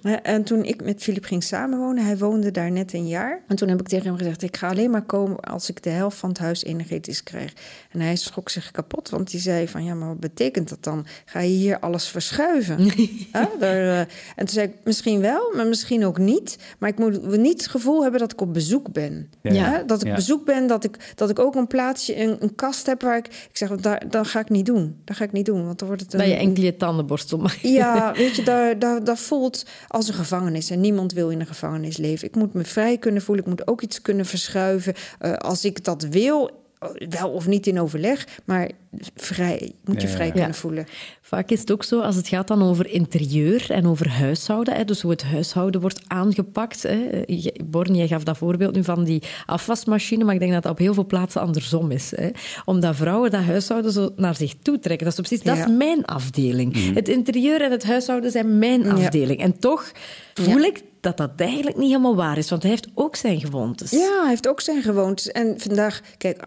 Speaker 2: Hè, En toen ik met Filip ging samenwonen, hij woonde daar net een jaar. En toen heb ik tegen hem gezegd: Ik ga alleen maar komen als ik de helft van het huis energetisch krijg. En hij schrok zich kapot, want hij zei: van ja, maar wat betekent dat dan? Ga je hier alles verschuiven? Daar, eh, en toen zei ik: Misschien wel, maar misschien ook niet. Maar ik moet niet het gevoel hebben dat ik op bezoek ben.
Speaker 1: Ja.
Speaker 2: Dat ik
Speaker 3: Ja.
Speaker 2: Zoek ben, dat ik, dat ik ook een plaatsje, een, een kast heb waar ik... Ik zeg, daar, dat ga ik niet doen. Dat ga ik niet doen, want dan wordt het... Een,
Speaker 1: Dat je enkel je tandenborstel mag.
Speaker 2: ja, weet je, daar, daar, daar voelt als een gevangenis. En niemand wil in een gevangenis leven. Ik moet me vrij kunnen voelen. Ik moet ook iets kunnen verschuiven. Uh, als ik dat wil, wel of niet in overleg, maar vrij. Moet je vrij ja. kunnen voelen.
Speaker 1: Vaak is het ook zo als het gaat dan over interieur en over huishouden. Hè, dus hoe het huishouden wordt aangepakt. Hè. Born, jij gaf dat voorbeeld nu van die afwasmachine, maar ik denk dat dat op heel veel plaatsen andersom is. Hè. Omdat vrouwen dat huishouden zo naar zich toe trekken. Dat is precies, dat is mijn afdeling. Mm -hmm. Het interieur en het huishouden zijn mijn afdeling. En toch voel ik dat dat eigenlijk niet helemaal waar is, want hij heeft ook zijn gewoontes.
Speaker 2: Ja, hij heeft ook zijn gewoontes. En vandaag, kijk,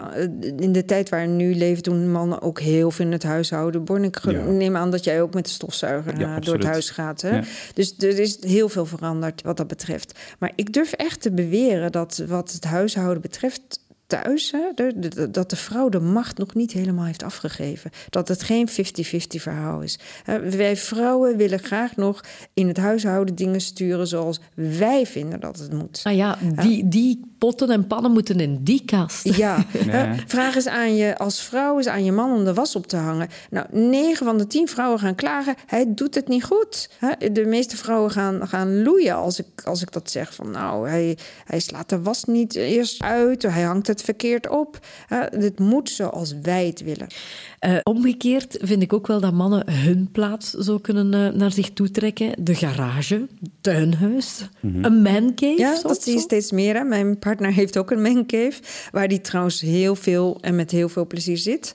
Speaker 2: in de tijd waar we nu leven, doen mannen ook heel veel in het huishouden. Born, ik ja. neem aan dat jij ook met de stofzuiger ja, door het huis gaat. Hè? Ja. Dus er is heel veel veranderd wat dat betreft. Maar ik durf echt te beweren dat wat het huishouden betreft thuis, hè, de, de, dat de vrouw de macht nog niet helemaal heeft afgegeven. Dat het geen 50-50 verhaal is. Wij vrouwen willen graag nog in het huishouden dingen sturen zoals wij vinden dat het moet.
Speaker 1: Ah ja, die, die potten en pannen moeten in die kast.
Speaker 2: Ja, nee. vraag eens aan je als vrouw eens aan je man om de was op te hangen. Nou, 9 van de 10 vrouwen gaan klagen, hij doet het niet goed. De meeste vrouwen gaan, gaan loeien als ik, als ik dat zeg. Van nou, hij, hij slaat de was niet eerst uit, hij hangt het verkeerd op. Dit moet zoals wij het willen.
Speaker 1: Uh, omgekeerd vind ik ook wel dat mannen hun plaats zo kunnen uh, naar zich toe trekken. De garage, tuinhuis, mm -hmm. een mancave.
Speaker 2: Ja, dat zie je steeds meer. Hè? Mijn partner heeft ook een mancave, waar die trouwens heel veel en met heel veel plezier zit.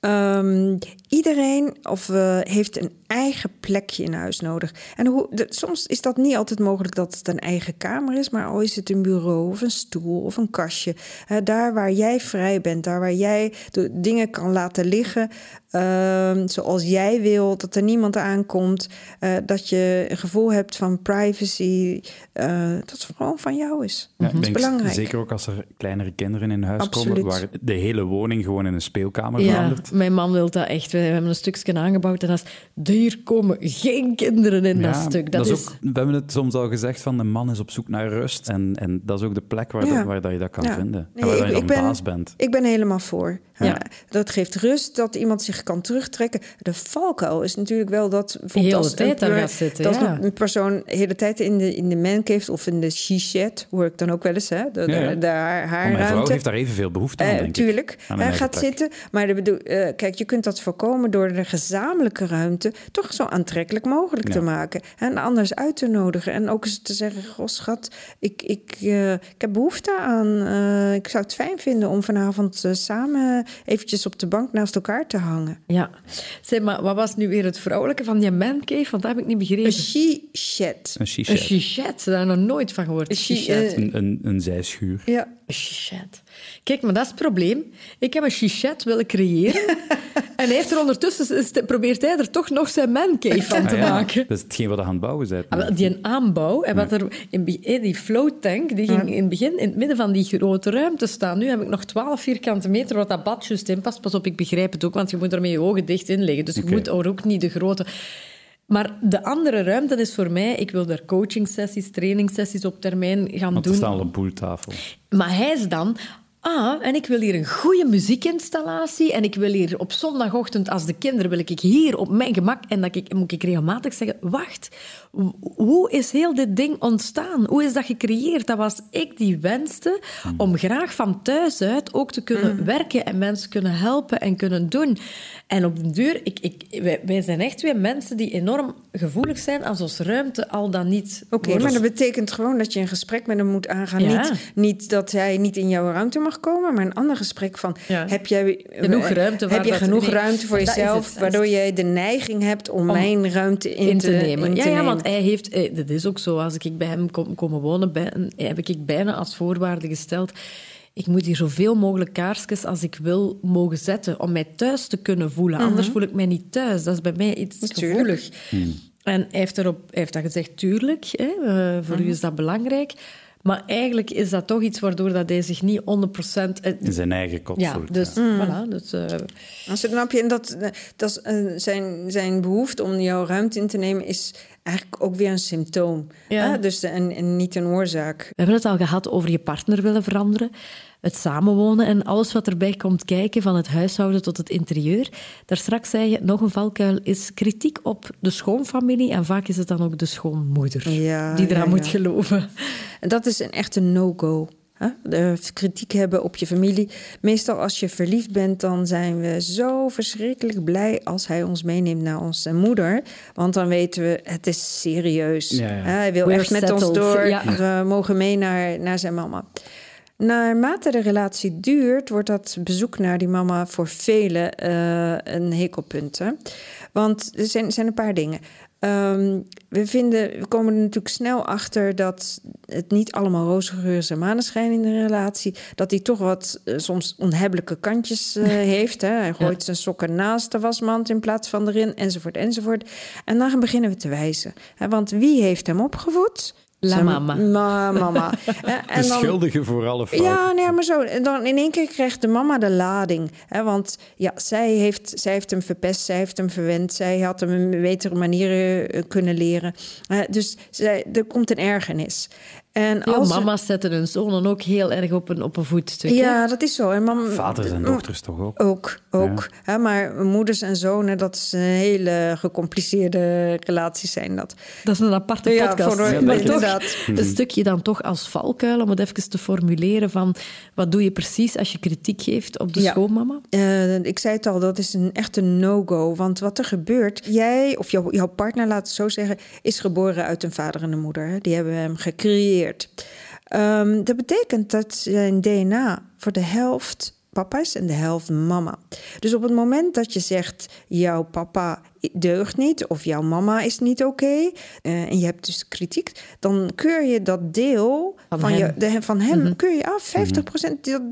Speaker 2: Um, iedereen of, uh, heeft een eigen plekje in huis nodig. En hoe, de, soms is dat niet altijd mogelijk dat het een eigen kamer is, maar al is het een bureau of een stoel of een kastje. Uh, daar waar jij vrij bent, daar waar jij de dingen kan laten liggen uh, zoals jij wil, dat er niemand aankomt, uh, dat je een gevoel hebt van privacy, dat het gewoon van jou is.
Speaker 3: Ja,
Speaker 2: dat is belangrijk.
Speaker 3: Zeker ook als er kleinere kinderen in huis
Speaker 2: Absoluut.
Speaker 3: komen, waar de hele woning gewoon in een speelkamer
Speaker 1: ja,
Speaker 3: verandert.
Speaker 1: Mijn man wil dat echt. We hebben een stukje aangebouwd en dat is, hier komen geen kinderen in
Speaker 3: Ja,
Speaker 1: dat stuk. Dat,
Speaker 3: is
Speaker 1: is,
Speaker 3: ook, we hebben het soms al gezegd van de man is op zoek naar rust. En, en dat is ook de plek waar,
Speaker 2: Ja.
Speaker 3: dat, waar dat je dat kan
Speaker 2: Ja.
Speaker 3: vinden.
Speaker 2: Nee,
Speaker 3: en waar
Speaker 2: ik-
Speaker 3: dat je
Speaker 2: ik
Speaker 3: dan
Speaker 2: ben-
Speaker 3: baas bent.
Speaker 2: Ik ben helemaal voor.
Speaker 1: Ja.
Speaker 2: Ja, dat geeft rust, dat iemand zich kan terugtrekken. De valkuil is natuurlijk wel dat...
Speaker 1: hele
Speaker 2: als
Speaker 1: tijd gaat zitten,
Speaker 2: Dat
Speaker 1: ja.
Speaker 2: een persoon de hele tijd in de, in de mancave of in de she-shed... hoor ik dan ook wel eens, hè? De, de, de haar,
Speaker 3: mijn vrouw heeft daar evenveel behoefte aan,
Speaker 2: Eh,
Speaker 3: denk
Speaker 2: tuurlijk,
Speaker 3: Aan
Speaker 2: hij gaat
Speaker 3: plek.
Speaker 2: zitten. Maar de bedoel, eh, kijk, je kunt dat voorkomen door de gezamenlijke ruimte toch zo aantrekkelijk mogelijk te maken. En anders uit te nodigen. En ook eens te zeggen: Goh, schat, ik, ik, eh, ik heb behoefte aan. ik zou het fijn vinden om vanavond samen eventjes op de bank naast elkaar te hangen.
Speaker 1: ja. Zeg maar, wat was nu weer het vrouwelijke van die mancave? Want dat heb ik niet begrepen.
Speaker 2: Een she-shed.
Speaker 3: Een
Speaker 1: Een
Speaker 3: shisha.
Speaker 1: chichet, daar heb ik nog nooit van gehoord.
Speaker 2: Een she-
Speaker 1: Chichet.
Speaker 3: Een, een, een zijschuur.
Speaker 2: Ja.
Speaker 1: Een chichet. Kijk, maar dat is het probleem. Ik heb een chichet willen creëren. en hij heeft er ondertussen, is- probeert hij er toch nog zijn mancave van te
Speaker 3: Ah, ja.
Speaker 1: maken.
Speaker 3: Dat is hetgeen wat je aan het bouwen bent.
Speaker 1: Ah, die een aanbouw, en wat er in, die float tank, die ging in het begin in het midden van die grote ruimte staan. Nu heb ik nog 12 vierkante meter wat dat bad juist in past. Pas op, ik begrijp het ook, want je moet er met je ogen dicht in liggen. Dus je moet er ook niet de grote... Maar de andere ruimte is voor mij, ik wil daar coachingsessies, trainingssessies op termijn gaan
Speaker 3: Want er
Speaker 1: doen.
Speaker 3: staat al een poeltafel.
Speaker 1: Maar hij is dan... Ah, en ik wil hier een goede muziekinstallatie. En ik wil hier op zondagochtend, als de kinderen, wil ik hier op mijn gemak... En dat ik, moet ik regelmatig zeggen, wacht, ho- hoe is heel dit ding ontstaan? Hoe is dat gecreëerd? Dat was ik die wenste om graag van thuis uit ook te kunnen werken en mensen kunnen helpen en kunnen doen. En op de deur, ik, ik, wij, wij zijn echt twee mensen die enorm gevoelig zijn als onze ruimte al dan niet
Speaker 2: Oké, maar dat betekent gewoon dat je een gesprek met hem moet aangaan.
Speaker 1: Ja.
Speaker 2: Niet, niet dat hij niet in jouw ruimte mag komen, maar een ander gesprek van...
Speaker 1: Ja.
Speaker 2: Heb jij
Speaker 1: Genoeg ruimte waar
Speaker 2: Heb je genoeg
Speaker 1: nee,
Speaker 2: ruimte voor jezelf, waardoor jij de neiging hebt om,
Speaker 1: Om
Speaker 2: mijn ruimte in,
Speaker 1: in te nemen.
Speaker 2: in
Speaker 1: ja,
Speaker 2: te
Speaker 1: ja,
Speaker 2: nemen.
Speaker 1: want hij heeft... eh, Dat is ook zo. Als ik bij hem kom komen wonen, ben, heb ik bijna als voorwaarde gesteld... Ik moet hier zoveel mogelijk kaarsjes als ik wil mogen zetten om mij thuis te kunnen voelen. Anders voel ik mij niet thuis. Dat is bij mij iets
Speaker 2: Natuurlijk.
Speaker 1: gevoelig. En hij heeft, erop, hij heeft dat gezegd, tuurlijk, hè, eh, voor u is dat belangrijk. Maar eigenlijk is dat toch iets waardoor dat hij zich niet 100%... eh,
Speaker 3: In zijn eigen kot
Speaker 1: ja,
Speaker 3: voelt.
Speaker 1: dus
Speaker 3: ja.
Speaker 1: voilà. Dus, eh,
Speaker 2: Als het snap je, en dat, dat is, eh, zijn, zijn behoefte om jouw ruimte in te nemen is eigenlijk ook weer een symptoom.
Speaker 1: Ja.
Speaker 2: Dus en, en niet een oorzaak.
Speaker 1: We hebben het al gehad over je partner willen veranderen, het samenwonen en alles wat erbij komt kijken, van het huishouden tot het interieur. Daar straks zei je, nog een valkuil is kritiek op de schoonfamilie en vaak is het dan ook de schoonmoeder
Speaker 2: Ja,
Speaker 1: die eraan
Speaker 2: ja,
Speaker 1: moet geloven.
Speaker 2: En dat is een echte no-go. Hè? De kritiek hebben op je familie. Meestal als je verliefd bent, dan zijn we zo verschrikkelijk blij als hij ons meeneemt naar onze moeder. Want dan weten we, het is serieus.
Speaker 3: Ja, ja.
Speaker 2: Hè, Hij wil
Speaker 1: We're
Speaker 2: echt met ons door.
Speaker 1: Ja.
Speaker 2: We mogen mee naar, naar zijn mama. Naarmate de relatie duurt, wordt dat bezoek naar die mama voor velen eh, een hekelpunt. hè. Want er zijn, er zijn een paar dingen. Ehm, we, vinden, we komen er natuurlijk snel achter dat het niet allemaal roze geur is en maneschijn in de relatie. Dat hij toch wat eh, soms onhebbelijke kantjes eh, heeft. Hè. Hij gooit zijn sokken naast de wasmand in plaats van erin, enzovoort, enzovoort. En dan beginnen we te wijzen. Hè, want wie heeft hem opgevoed?
Speaker 1: La
Speaker 2: Zijn
Speaker 1: mama.
Speaker 2: Ma mama.
Speaker 3: De
Speaker 2: en dan-
Speaker 3: schuldige voor alle fouten.
Speaker 2: ja, nee, maar zo. En Dan in één keer krijgt de mama de lading. Hè, want ja, zij heeft, zij heeft hem verpest, zij heeft hem verwend. Zij had hem een betere manieren eh, kunnen leren. Eh, dus zij, er komt een ergernis. En als
Speaker 1: mama's zetten hun zonen ook heel erg op een, op een voetstuk. hè?
Speaker 2: Ja, dat is zo. En mam,
Speaker 3: Vaders en dochters toch ook?
Speaker 2: Ook, ook. Hè, maar moeders en zonen, dat is een hele gecompliceerde relaties zijn dat.
Speaker 1: Dat is een aparte
Speaker 2: Ja,
Speaker 1: podcast.
Speaker 2: voor-
Speaker 1: maar toch een stukje dan toch als valkuil, om het even te formuleren van wat doe je precies als je kritiek geeft op de
Speaker 2: Ja.
Speaker 1: schoonmama?
Speaker 2: Eh, ik zei het al, dat is een echte no-go. Want wat er gebeurt, jij of jouw, jouw partner, laat het zo zeggen, is geboren uit een vader en een moeder. hè. Die hebben hem gecreëerd. Ehm, dat betekent dat zijn DNA voor de helft papa is en de helft mama. Dus op het moment dat je zegt, jouw papa deugt niet of jouw mama is niet oké eh, en je hebt dus kritiek, dan keur je dat deel
Speaker 1: Van
Speaker 2: van,
Speaker 1: hem.
Speaker 2: je, de, van hem keur je af. 50%, dat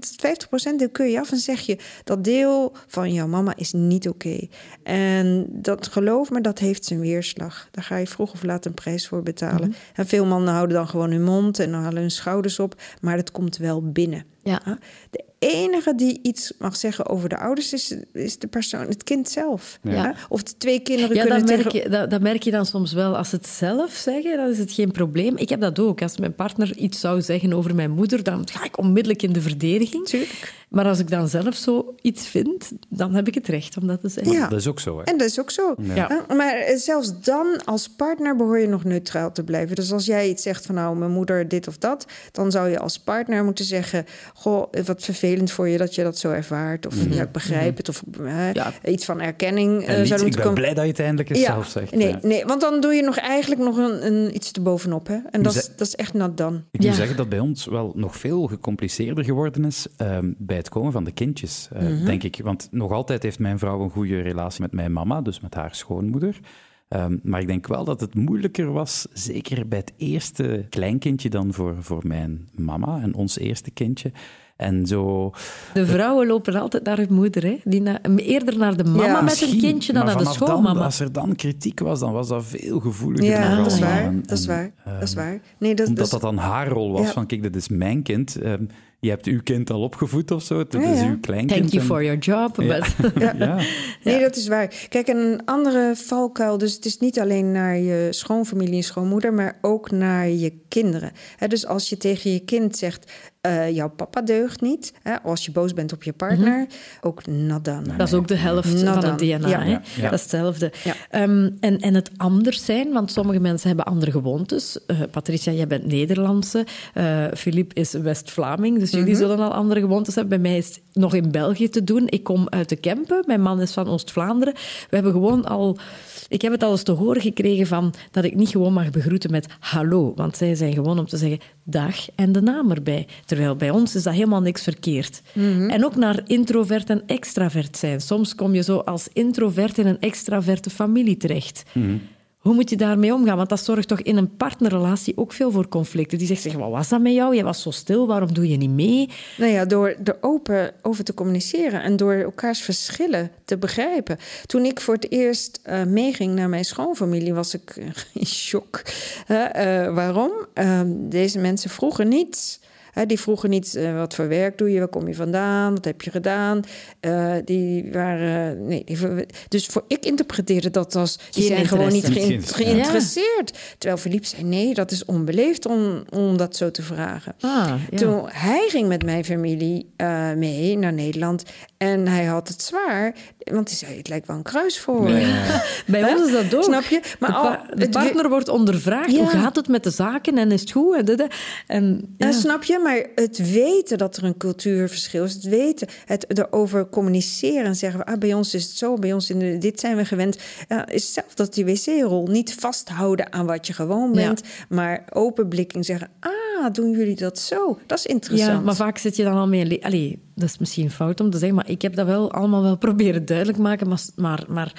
Speaker 2: 50% deel keur je af en zeg je dat deel van jouw mama is niet oké. En dat geloof me, dat heeft zijn weerslag. Daar ga je vroeg of laat een prijs voor betalen. En veel mannen houden dan gewoon hun mond en halen hun schouders op, maar dat komt wel binnen.
Speaker 1: Ja.
Speaker 2: Ja. De enige die iets mag zeggen over de ouders is, is de persoon, het kind zelf.
Speaker 1: Ja.
Speaker 2: Ja. Of de twee kinderen
Speaker 1: Ja,
Speaker 2: kunnen
Speaker 1: dat merk,
Speaker 2: tegen...
Speaker 1: je, dat, dat merk je dan soms wel. Als ze het zelf zeggen, dan is het geen probleem. Ik heb dat ook. Als mijn partner iets zou zeggen over mijn moeder, dan ga ik onmiddellijk in de verdediging.
Speaker 2: Tuurlijk.
Speaker 1: Maar als ik dan zelf zo iets vind, dan heb ik het recht om dat te zeggen.
Speaker 2: Ja.
Speaker 3: Dat is ook zo, hè?
Speaker 2: En dat is ook zo.
Speaker 1: Ja.
Speaker 2: Ja, Maar eh, zelfs dan, als partner, behoor je nog neutraal te blijven. Dus als jij iets zegt van nou, mijn moeder dit of dat, dan zou je als partner moeten zeggen: Goh, wat vervelend voor je dat je dat zo ervaart. Of ja, ik begrijp het. Of eh,
Speaker 1: Ja.
Speaker 2: iets van erkenning. eh,
Speaker 3: En niet,
Speaker 2: zou
Speaker 3: ik
Speaker 2: moeten
Speaker 3: ben
Speaker 2: komen.
Speaker 3: blij dat je het eindelijk eens
Speaker 2: Ja,
Speaker 3: zelf zegt.
Speaker 2: nee,
Speaker 3: ja.
Speaker 2: nee, want dan doe je nog eigenlijk nog een, een, iets te bovenop. Hè? En dat is,
Speaker 3: Ze-
Speaker 2: dat is echt nat dan.
Speaker 3: Ik moet
Speaker 1: Ja.
Speaker 3: zeggen dat bij ons wel nog veel gecompliceerder geworden is ehm, bij het komen van de kindjes, eh,
Speaker 2: Mhm.
Speaker 3: denk ik. Want nog altijd heeft mijn vrouw een goede relatie met mijn mama, dus met haar schoonmoeder. Ehm, maar ik denk wel dat het moeilijker was, zeker bij het eerste kleinkindje dan voor, voor mijn mama en ons eerste kindje. En zo...
Speaker 1: De vrouwen lopen altijd naar hun moeder. Hè? Die na- eerder naar de mama
Speaker 2: Ja,
Speaker 1: met een kindje dan naar de
Speaker 3: dan,
Speaker 1: schoonmama.
Speaker 3: als er dan kritiek was, dan was dat veel gevoeliger.
Speaker 2: Ja, dat is waar.
Speaker 3: En-
Speaker 2: Dat is waar. Dat is
Speaker 3: ehm,
Speaker 2: waar. Nee, dat,
Speaker 3: omdat
Speaker 2: dat
Speaker 3: dat
Speaker 2: is-
Speaker 3: dan haar rol was,
Speaker 2: Ja.
Speaker 3: van kijk, dit is mijn kind. ehm, je hebt uw kind al opgevoed of zo,
Speaker 2: Ja,
Speaker 3: is
Speaker 2: ja.
Speaker 3: uw kleinkind.
Speaker 1: Thank you for your job. but-
Speaker 2: Ja.
Speaker 3: Ja.
Speaker 2: Nee, dat is waar. Kijk, en een andere valkuil, dus het is niet alleen naar je schoonfamilie en schoonmoeder, maar ook naar je kinderen. Hè, dus als je tegen je kind zegt, eh, jouw papa deugt niet, hè, als je boos bent op je partner, ook nadan.
Speaker 1: Dat is ook de helft van het DNA.
Speaker 2: Ja.
Speaker 1: Hè?
Speaker 3: Ja, ja.
Speaker 1: Dat is hetzelfde.
Speaker 2: Ja.
Speaker 1: Ehm, en, en het anders zijn, want sommige mensen hebben andere gewoontes. Eh, Patricia, jij bent Nederlandse. Eh Philippe is West-Vlaming, dus jullie zullen al andere gewoontes hebben. Bij mij is het nog in België te doen. Ik kom uit de Kempen. Mijn man is van Oost-Vlaanderen. We hebben gewoon al... Ik heb het al eens te horen gekregen van dat ik niet gewoon mag begroeten met hallo. Want zij zijn gewoon om te zeggen dag en de naam erbij. Terwijl bij ons is dat helemaal niks verkeerd. En ook naar introvert en extravert zijn. Soms kom je zo als introvert in een extraverte familie terecht. Hoe moet je daarmee omgaan? Want dat zorgt toch in een partnerrelatie ook veel voor conflicten. Die zegt, zeg, wat was dat met jou? Je was zo stil, waarom doe je niet mee?
Speaker 2: Nou ja, door er open over te communiceren en door elkaars verschillen te begrijpen. Toen ik voor het eerst eh, meeging naar mijn schoonfamilie, was ik in shock. Hè, eh, waarom? Ehm, deze mensen vroegen niets. Hè, die vroegen niet eh, wat voor werk doe je, waar kom je vandaan, wat heb je gedaan. Uh, die waren, nee, die, dus voor ik interpreteerde dat als die zijn gewoon niet geïnteresseerd. Terwijl Philippe zei nee, dat is onbeleefd om, om dat zo te vragen.
Speaker 1: Ah, ja.
Speaker 2: Toen hij ging met mijn familie eh, mee naar Nederland en hij had het zwaar, want hij zei het lijkt wel een kruisvoer.
Speaker 1: Bij
Speaker 2: Hè?
Speaker 1: ons is dat ook.
Speaker 2: Snap je? Maar
Speaker 1: de,
Speaker 2: al-
Speaker 1: partner wordt ondervraagd.
Speaker 2: Ja.
Speaker 1: Hoe gaat het met de zaken en is het goed? En, en. Ja,
Speaker 2: snap je? Maar het weten dat er een cultuurverschil is, het weten, het erover communiceren en zeggen: ah, bij ons is het zo, bij ons in de, dit zijn we gewend. Ja, is hetzelfde als die wc-rol. Niet vasthouden aan wat je gewoon
Speaker 1: Ja.
Speaker 2: bent, maar openblikking zeggen: ah, doen jullie dat zo? Dat is interessant.
Speaker 1: Ja, maar vaak zit je dan al mee... le- Allee, dat is misschien fout om te zeggen, maar ik heb dat wel allemaal wel proberen duidelijk maken. Maar, maar, maar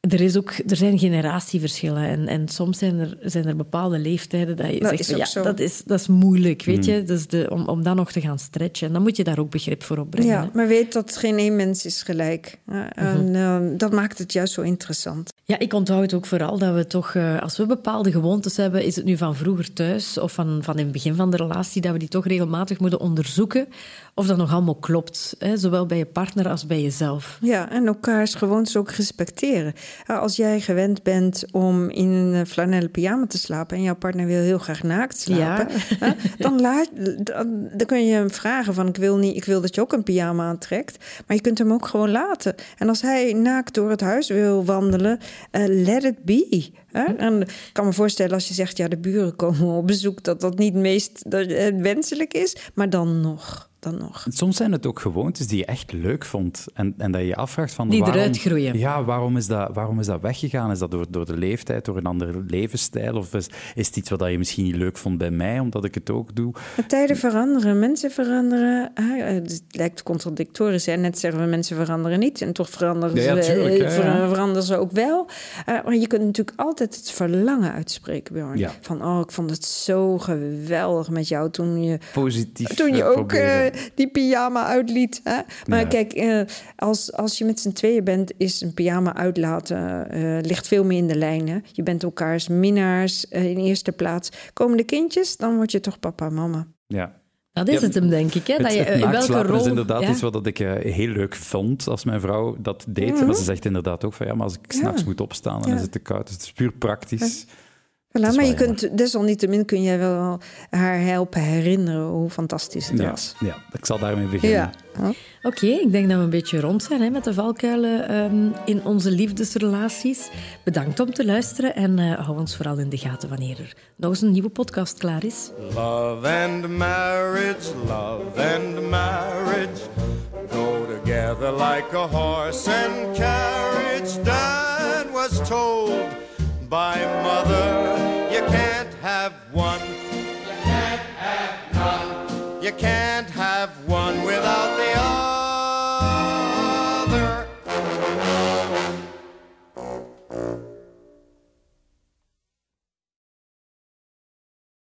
Speaker 1: er, is ook, er zijn generatieverschillen en, en soms zijn er, zijn er bepaalde leeftijden dat je
Speaker 2: Dat
Speaker 1: zegt,
Speaker 2: is
Speaker 1: ja,
Speaker 2: zo.
Speaker 1: dat is, dat is moeilijk, weet je. Dus de, om, om dat nog te gaan stretchen. En dan moet je daar ook begrip voor opbrengen. hè.
Speaker 2: Ja, maar weet dat geen één mens is gelijk. Ja, en, eh, dat maakt het juist zo interessant.
Speaker 1: Ja, ik onthoud ook vooral dat we toch, eh, als we bepaalde gewoontes hebben, is het nu van vroeger thuis of van, van in het begin van de relatie, dat we die toch regelmatig moeten onderzoeken of dat nog allemaal klopt. Hè? Zowel bij je partner als bij jezelf.
Speaker 2: Ja, en elkaars gewoontes ook respecteren. Als jij gewend bent om in een flanellen pyjama te slapen en jouw partner wil heel graag naakt slapen, dan, laat, dan, dan kun je hem vragen van ik wil, niet, ik wil dat je ook een pyjama aantrekt, maar je kunt hem ook gewoon laten. En als hij naakt door het huis wil wandelen, eh, let it be. Hè? En ik kan me voorstellen als je zegt ja de buren komen op bezoek, dat dat niet het meest dat, eh, wenselijk is, maar dan nog. Dan nog.
Speaker 3: Soms zijn het ook gewoontes die je echt leuk vond. En, en dat je je afvraagt van...
Speaker 1: Die
Speaker 3: waarom,
Speaker 1: eruit groeien.
Speaker 3: Ja, waarom is, dat, waarom is dat weggegaan? Is dat door, door de leeftijd, door een andere levensstijl? Of is, is het iets wat je misschien niet leuk vond bij mij, omdat ik het ook doe?
Speaker 2: Maar Tijden veranderen, mensen veranderen. hè, eh, Het lijkt contradictorisch. Hè? Net zeggen we mensen veranderen niet. En toch veranderen,
Speaker 3: Ja, ja,
Speaker 2: ze,
Speaker 3: tuurlijk,
Speaker 2: eh,
Speaker 3: hè,
Speaker 2: ver-
Speaker 3: ja.
Speaker 2: veranderen ze ook wel. Eh, maar je kunt natuurlijk altijd het verlangen uitspreken, Bjorn.
Speaker 3: Ja.
Speaker 2: Van, oh, ik vond het zo geweldig met jou toen je
Speaker 3: Positief
Speaker 2: toen je ook
Speaker 3: proberen.
Speaker 2: Die pyjama uitliet. Hè? Maar
Speaker 3: Ja.
Speaker 2: kijk, eh, als, als je met z'n tweeën bent, is een pyjama uitlaten eh, ligt veel meer in de lijn. Hè? Je bent elkaars minnaars eh, in eerste plaats. Komen de kindjes, dan word je toch papa en mama.
Speaker 3: Ja.
Speaker 1: Dat is
Speaker 3: Ja,
Speaker 1: het hem, denk ik. Hè?
Speaker 3: Het,
Speaker 1: dat je,
Speaker 3: het
Speaker 1: in welke rol...
Speaker 3: is inderdaad
Speaker 1: ja?
Speaker 3: iets wat ik heel leuk vond als mijn vrouw dat deed. Maar ze zegt inderdaad ook van ja, maar als ik s'nachts moet opstaan, dan
Speaker 2: Ja.
Speaker 3: is het te koud. Dus het is puur praktisch.
Speaker 2: Voilà, maar je kunt, desalniettemin kun jij wel haar helpen herinneren hoe fantastisch het
Speaker 3: Ja,
Speaker 2: was.
Speaker 3: ja, ik zal daarmee beginnen.
Speaker 2: Ja.
Speaker 1: Oké, ik denk dat we een beetje rond zijn hè, met de valkuilen ehm, in onze liefdesrelaties. Bedankt om te luisteren en eh, hou ons vooral in de gaten wanneer er nog eens een nieuwe podcast klaar is.
Speaker 4: Love and marriage, love and marriage go together like a horse and carriage. Dad was told by mother. You can't have one. You can't have none. You can't have one without